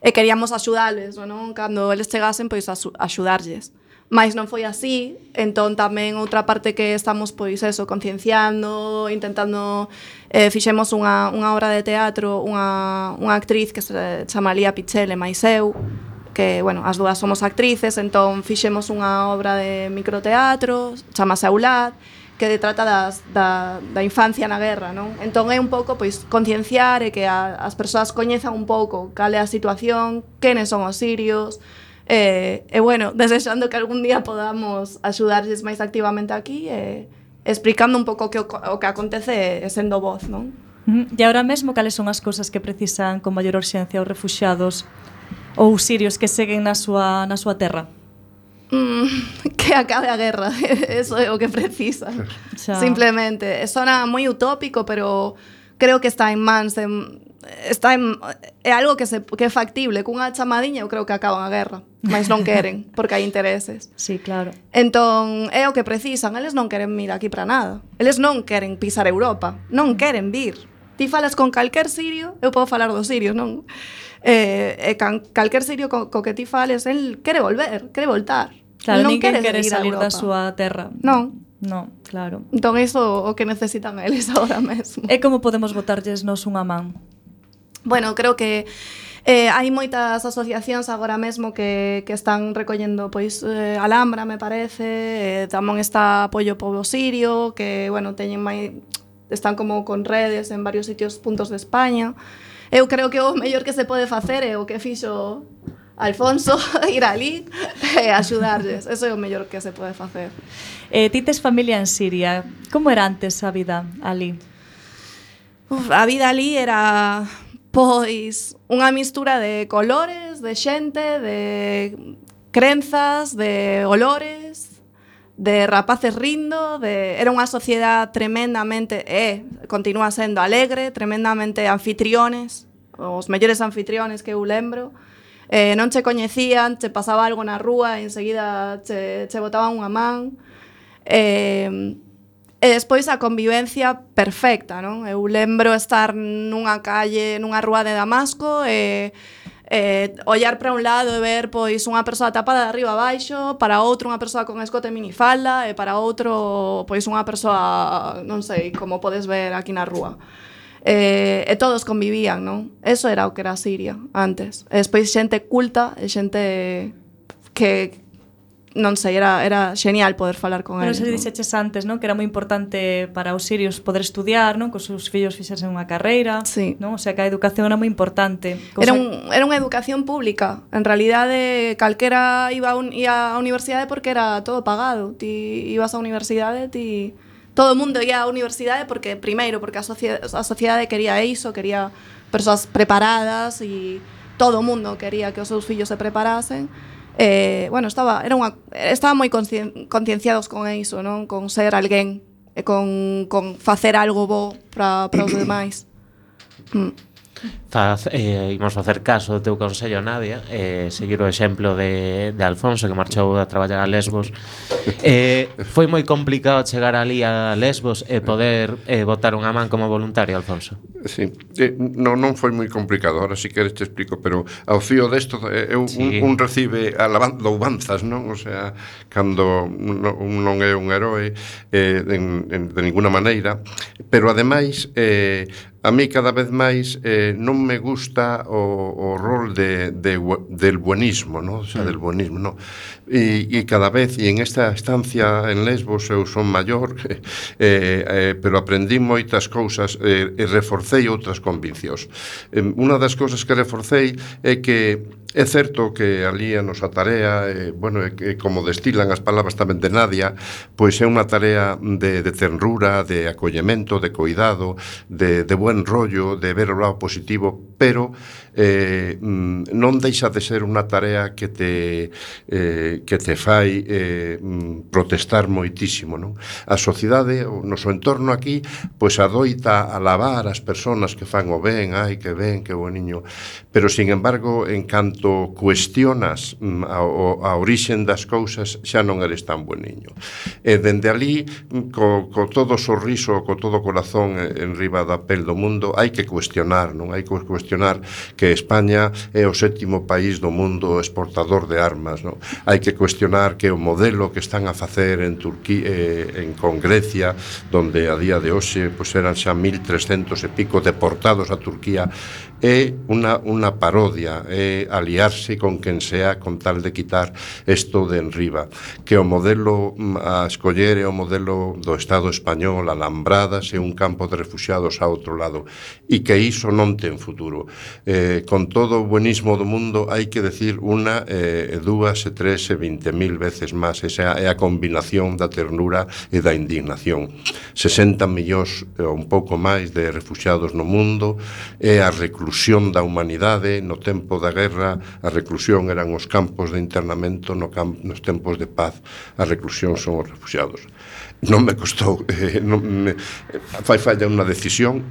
Speaker 7: e queríamos axudarles, non? Cando eles chegasen, pois axudarlles. Mais non foi así, entón tamén outra parte que estamos pois eso, concienciando, intentando eh, fixemos unha, unha obra de teatro, unha, unha actriz que se chama Lía Pichel mais eu, que, bueno, as dúas somos actrices, entón fixemos unha obra de microteatro, chamase Aulad, que trata das, da, da infancia na guerra, non? Entón é un pouco pois concienciar e que a, as persoas coñezan un pouco cal é a situación, quenes son os sirios, e, e bueno, desexando que algún día podamos axudarlles máis activamente aquí e explicando un pouco que o, o que acontece e sendo voz, non?
Speaker 3: E agora mesmo cales son as cousas que precisan con maior urxencia os refugiados ou sirios que seguen na súa, na súa terra?
Speaker 7: Mm, que acabe a guerra, eso é o que precisa.
Speaker 3: Xa.
Speaker 7: Simplemente, eh, sona moi utópico, pero creo que está en mans de está en, eh, é algo que se que é factible, cunha chamadiña eu creo que acaban a guerra, mas non queren, porque hai intereses.
Speaker 3: Sí, claro.
Speaker 7: Entón, é o que precisan, eles non queren vir aquí para nada. Eles non queren pisar Europa, non queren vir. Ti falas con calquer sirio, eu podo falar dos sirios, non? eh, e can, calquer sirio co, co que ti fales, el quere volver, quere voltar.
Speaker 3: Claro,
Speaker 7: non
Speaker 3: ninguén
Speaker 7: quere
Speaker 3: salir da súa terra.
Speaker 7: Non.
Speaker 3: No, claro.
Speaker 7: Entón iso o que necesitan eles agora mesmo.
Speaker 3: E como podemos botarlles nos unha man?
Speaker 7: Bueno, creo que Eh, hai moitas asociacións agora mesmo que, que están recollendo pois eh, Alhambra, me parece, eh, tamén está apoio pobo sirio, que bueno, teñen mai, están como con redes en varios sitios puntos de España eu creo que o mellor que se pode facer é o que fixo Alfonso, ir ali e axudarlles. Eso é o mellor que se pode facer.
Speaker 3: Eh, ti tes familia en Siria. Como era antes a vida ali?
Speaker 7: Uf, a vida ali era pois unha mistura de colores, de xente, de crenzas, de olores, de rapaces rindo, de era unha sociedade tremendamente, eh, continúa sendo alegre, tremendamente anfitriones, os mellores anfitriones que eu lembro. Eh, non che coñecían, che pasaba algo na rúa e enseguida che, che botaban unha man. Eh, E despois a convivencia perfecta, non? Eu lembro estar nunha calle, nunha rúa de Damasco e eh, ollar para un lado e ver pois unha persoa tapada de arriba abaixo, para outro unha persoa con escote e minifalda e para outro pois unha persoa, non sei, como podes ver aquí na rúa. Eh, e todos convivían, non? Eso era o que era Siria antes. E despois xente culta e xente que non sei, era, era xenial poder falar con eles.
Speaker 3: Pero
Speaker 7: se
Speaker 3: dixeches antes, non? Que era moi importante para os sirios poder estudiar, non? Que os seus fillos fixesen unha carreira,
Speaker 7: sí.
Speaker 3: non? O sea, que a educación era moi importante. Cosa...
Speaker 7: Era, un, era unha educación pública. En realidade, calquera iba a, un, ia a universidade porque era todo pagado. Ti ibas á universidade, ti... Todo o mundo ia á universidade porque, primeiro, porque a, sociedade, a sociedade quería iso, quería persoas preparadas e todo o mundo quería que os seus fillos se preparasen eh, bueno, estaba, era unha, estaba moi concienciados con iso, non? Con ser alguén, e con, con facer algo bo para os demais. Mm
Speaker 2: ta, eh, imos facer caso do teu consello, Nadia, eh, seguir o exemplo de, de Alfonso, que marchou a traballar a Lesbos. Eh, foi moi complicado chegar ali a Lesbos e poder eh, botar unha man como voluntario, Alfonso.
Speaker 6: Sí, eh, non, non foi moi complicado, ahora si queres te explico, pero ao fío desto eh, un,
Speaker 2: sí.
Speaker 6: un, un recibe alabanzas, non? O sea, cando un non é un heroe eh, en, en, de ninguna maneira, pero ademais eh, a mí cada vez máis eh, non me gusta o, o rol de, de, del buenismo, ¿no? o sea, mm. del buenismo, no e, e cada vez, e en esta estancia en Lesbos eu son maior, eh, eh, pero aprendí moitas cousas eh, e reforcei outras conviccións. Eh, unha das cousas que reforcei é que É certo que ali a nosa tarea, eh, bueno, é, eh, como destilan as palabras tamén de Nadia, pois é unha tarea de, de ternura, de acollemento, de cuidado, de, de buen rollo, de ver o lado positivo, pero eh, mm, non deixa de ser unha tarea que te eh, que, te fai eh, mm, protestar moitísimo. Non? A sociedade, o noso entorno aquí, pois adoita alabar as persoas que fan o ben, ai, que ben, que boniño, pero, sin embargo, en canto cuestionas mm, a, a orixen das cousas, xa non eres tan boniño. E dende ali, mm, co, co todo sorriso, co todo corazón eh, en riba da pel do mundo, hai que cuestionar, non? Hai que cuestionar que España é o sétimo país do mundo exportador de armas, non? Hai que que cuestionar que o modelo que están a facer en Turquía eh, en con Grecia, onde a día de hoxe pois eran xa 1300 e pico deportados a Turquía, é unha unha parodia, é aliarse con quen sea con tal de quitar isto de enriba, que o modelo mm, a escoller é o modelo do Estado español, alambradas e un campo de refugiados a outro lado, e que iso non ten futuro. Eh, con todo o buenismo do mundo hai que decir unha, eh, dúas e tres e e 20.000 veces máis. Esa é a combinación da ternura e da indignación. 60 millóns ou un pouco máis de refugiados no mundo é a reclusión da humanidade no tempo da guerra, a reclusión eran os campos de internamento no camp nos tempos de paz, a reclusión son os refugiados. Non me costou, eh, non me, fai falla unha decisión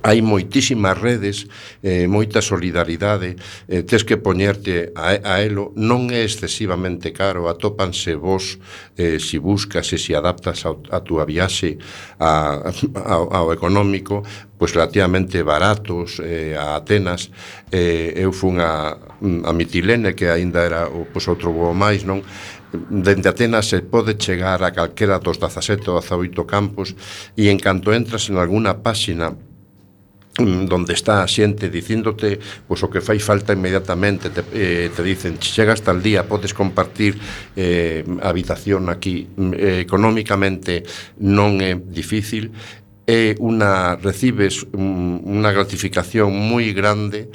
Speaker 6: hai moitísimas redes, eh, moita solidaridade, eh, tes que poñerte a, a elo, non é excesivamente caro, atópanse vos eh, si buscas e si adaptas ao, a túa viaxe a, ao, ao económico, pois relativamente baratos eh, a Atenas. Eh, eu fun a, a Mitilene que aínda era o, pois, outro voo máis non? Dende Atenas se pode chegar a calquera dos 17 ou 18 campos e en canto entras en alguna páxina Mm, donde está a xente dicíndote pois o que fai falta inmediatamente te, eh, te dicen, chegas tal día podes compartir eh, habitación aquí mm, eh, económicamente non é difícil é unha recibes mm, unha gratificación moi grande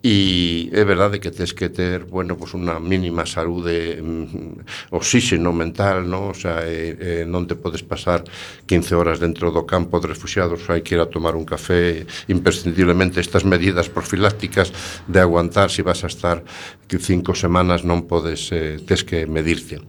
Speaker 6: E é verdade que tes que ter, bueno, pues unha mínima saúde, mm, oxígeno mental, non? O sea, eh, eh, e, e non te podes pasar 15 horas dentro do campo de refugiados, hai que ir a tomar un café, imprescindiblemente estas medidas profilácticas de aguantar se vas a estar que cinco semanas non podes, eh, tes que medirte.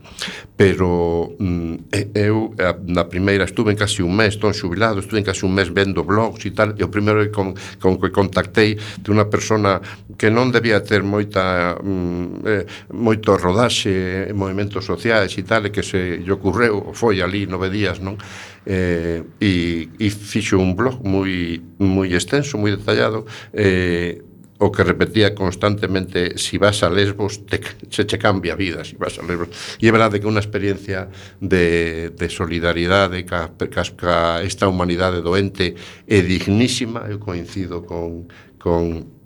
Speaker 6: Pero mm, eh, eu a, na primeira estuve en casi un mes, ton xubilado, estuve en casi un mes vendo blogs e tal, e o primeiro con, con que contactei de unha persona que non debía ter moita mm, eh, moito rodaxe movimentos sociais e tal, que se lle ocurreu, foi ali nove días, non? Eh, e, e fixo un blog moi, moi extenso, moi detallado, eh, o que repetía constantemente si vas a Lesbos te, se che cambia a vida si vas a Lesbos e é verdade que unha experiencia de, de solidaridade ca, ca, ca esta humanidade doente é dignísima eu coincido con, con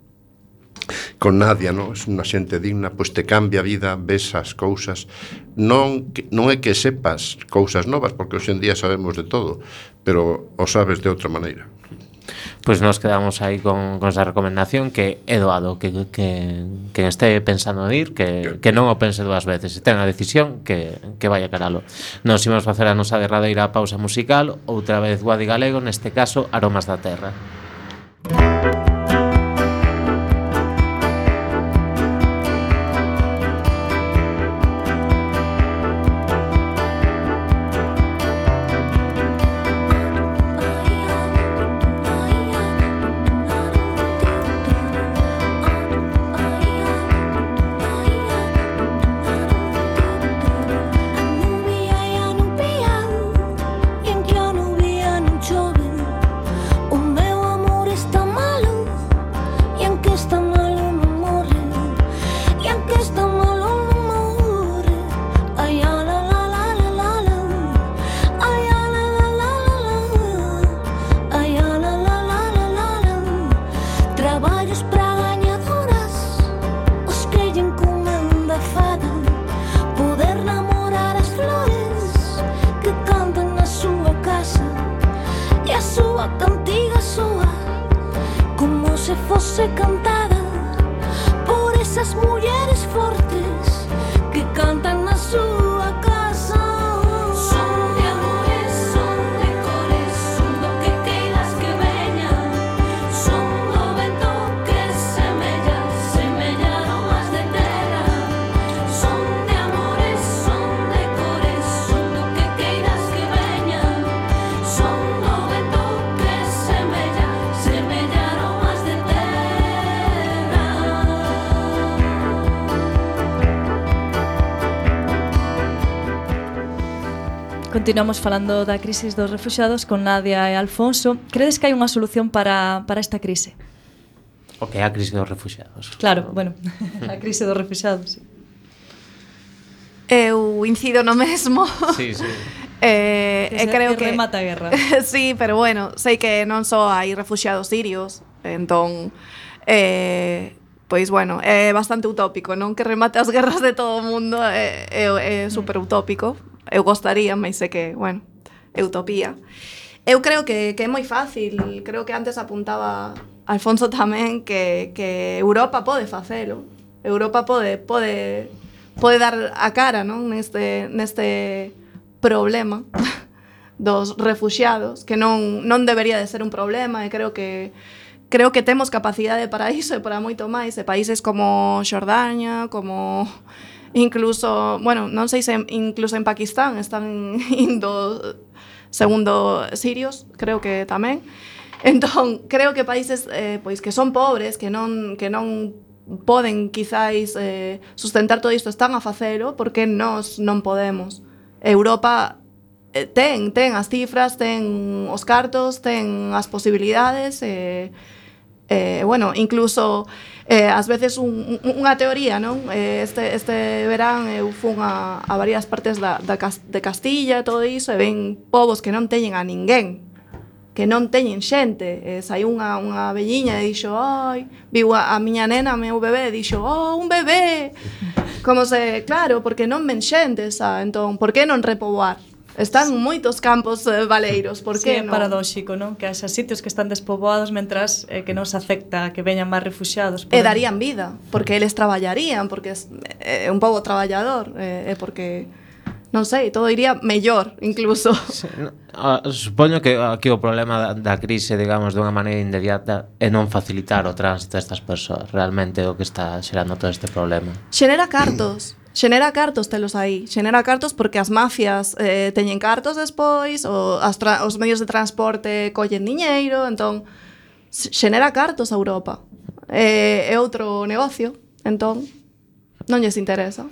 Speaker 6: con Nadia, non? Es unha xente digna, pois te cambia a vida, ves as cousas. Non, non é que sepas cousas novas, porque hoxe en día sabemos de todo, pero o sabes de outra maneira.
Speaker 2: Pois nos quedamos aí con, con esa recomendación que é doado que, que, que este pensando en ir que, que non o pense dúas veces se ten a decisión que, que vaya caralo nos imos facer a nosa derradeira pausa musical outra vez Guadi Galego neste caso Aromas da Terra
Speaker 5: Música
Speaker 3: Continuamos falando da crisis dos refugiados con Nadia e Alfonso. Credes que hai unha solución para, para esta crise?
Speaker 2: O que é a crise dos refugiados?
Speaker 3: Claro, bueno, a crise dos refugiados, sí.
Speaker 7: Eu incido no mesmo.
Speaker 2: Sí, sí.
Speaker 7: Eh, e
Speaker 3: eh,
Speaker 7: creo
Speaker 3: que remata a guerra.
Speaker 7: sí, pero bueno, sei que non só hai refugiados sirios, entón eh, pois bueno, é bastante utópico, non que remate as guerras de todo o mundo, é, é, é super utópico, eu gostaría, mais sei que, bueno, é utopía. Eu creo que, que é moi fácil, creo que antes apuntaba Alfonso tamén que, que Europa pode facelo. Europa pode, pode, pode dar a cara non? Neste, neste problema dos refugiados, que non, non debería de ser un problema e creo que creo que temos capacidade para iso e para moito máis, e países como Xordania, como Incluso, bueno, non sei se incluso en Pakistán están indo segundo sirios, creo que tamén. Entón, creo que países eh, pois que son pobres, que non que non poden quizáis eh, sustentar todo isto están a facelo porque nós non podemos. Europa eh, ten, ten as cifras, ten os cartos, ten as posibilidades e eh, eh, bueno, incluso eh, ás veces un, un, unha teoría, non? Eh, este, este verán eu fun a, a varias partes da, da Cas, de Castilla e todo iso e ven povos que non teñen a ninguén que non teñen xente. Eh, e sai unha, unha velliña e dixo, ai, viu a, a miña nena, meu bebé, e dixo, oh, un bebé. Como se, claro, porque non men xente, xa, entón, por que non repoboar? Están moitos campos eh, baleiros, por que
Speaker 3: sí,
Speaker 7: non?
Speaker 3: é paradóxico, non? Que haxa sitios que están despoboados mentras eh, que nos afecta que veñan máis refuxiados.
Speaker 7: E darían vida, porque eles traballarían, porque eh, é eh, un pobo traballador, eh, e eh, porque non sei, todo iría mellor incluso.
Speaker 2: Sí, no, uh, supoño que aquí o problema da, da crise, digamos, dunha maneira inmediata é non facilitar o tránsito destas persoas, realmente o que está xerando todo este problema.
Speaker 7: Xenera cartos. Xenera cartos telos aí, xenera cartos porque as mafias eh, teñen cartos despois, o, as os medios de transporte collen diñeiro, entón xenera cartos a Europa. Eh, é outro negocio, entón Non lles interesa.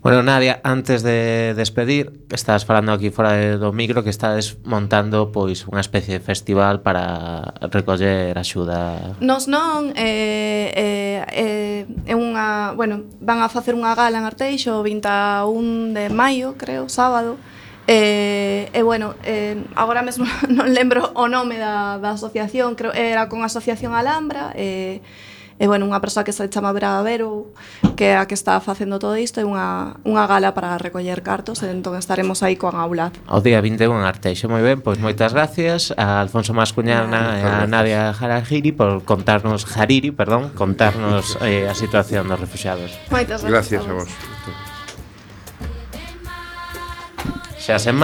Speaker 2: Bueno, Nadia, antes de despedir, estás falando aquí fora do micro que estás montando pois unha especie de festival para recoller axuda.
Speaker 7: Nos non, eh, eh, eh, é unha, bueno, van a facer unha gala en Arteixo o 21 de maio, creo, sábado. Eh, e, eh, eh, bueno, eh, agora mesmo non lembro o nome da, da asociación, creo era con Asociación Alhambra, eh, E, bueno, unha persoa que se chama Brava Vero, que é a que está facendo todo isto, é unha, unha gala para recoller cartos, e entón estaremos aí coa aula
Speaker 2: O día 21 en Arteixo, moi ben, pois moitas gracias a Alfonso Mascuñana e a Nadia Jaragiri por contarnos, Hariri, perdón, contarnos eh, a situación dos refugiados.
Speaker 7: Moitas
Speaker 6: gracias, gracias a
Speaker 7: vos.
Speaker 2: Xa semana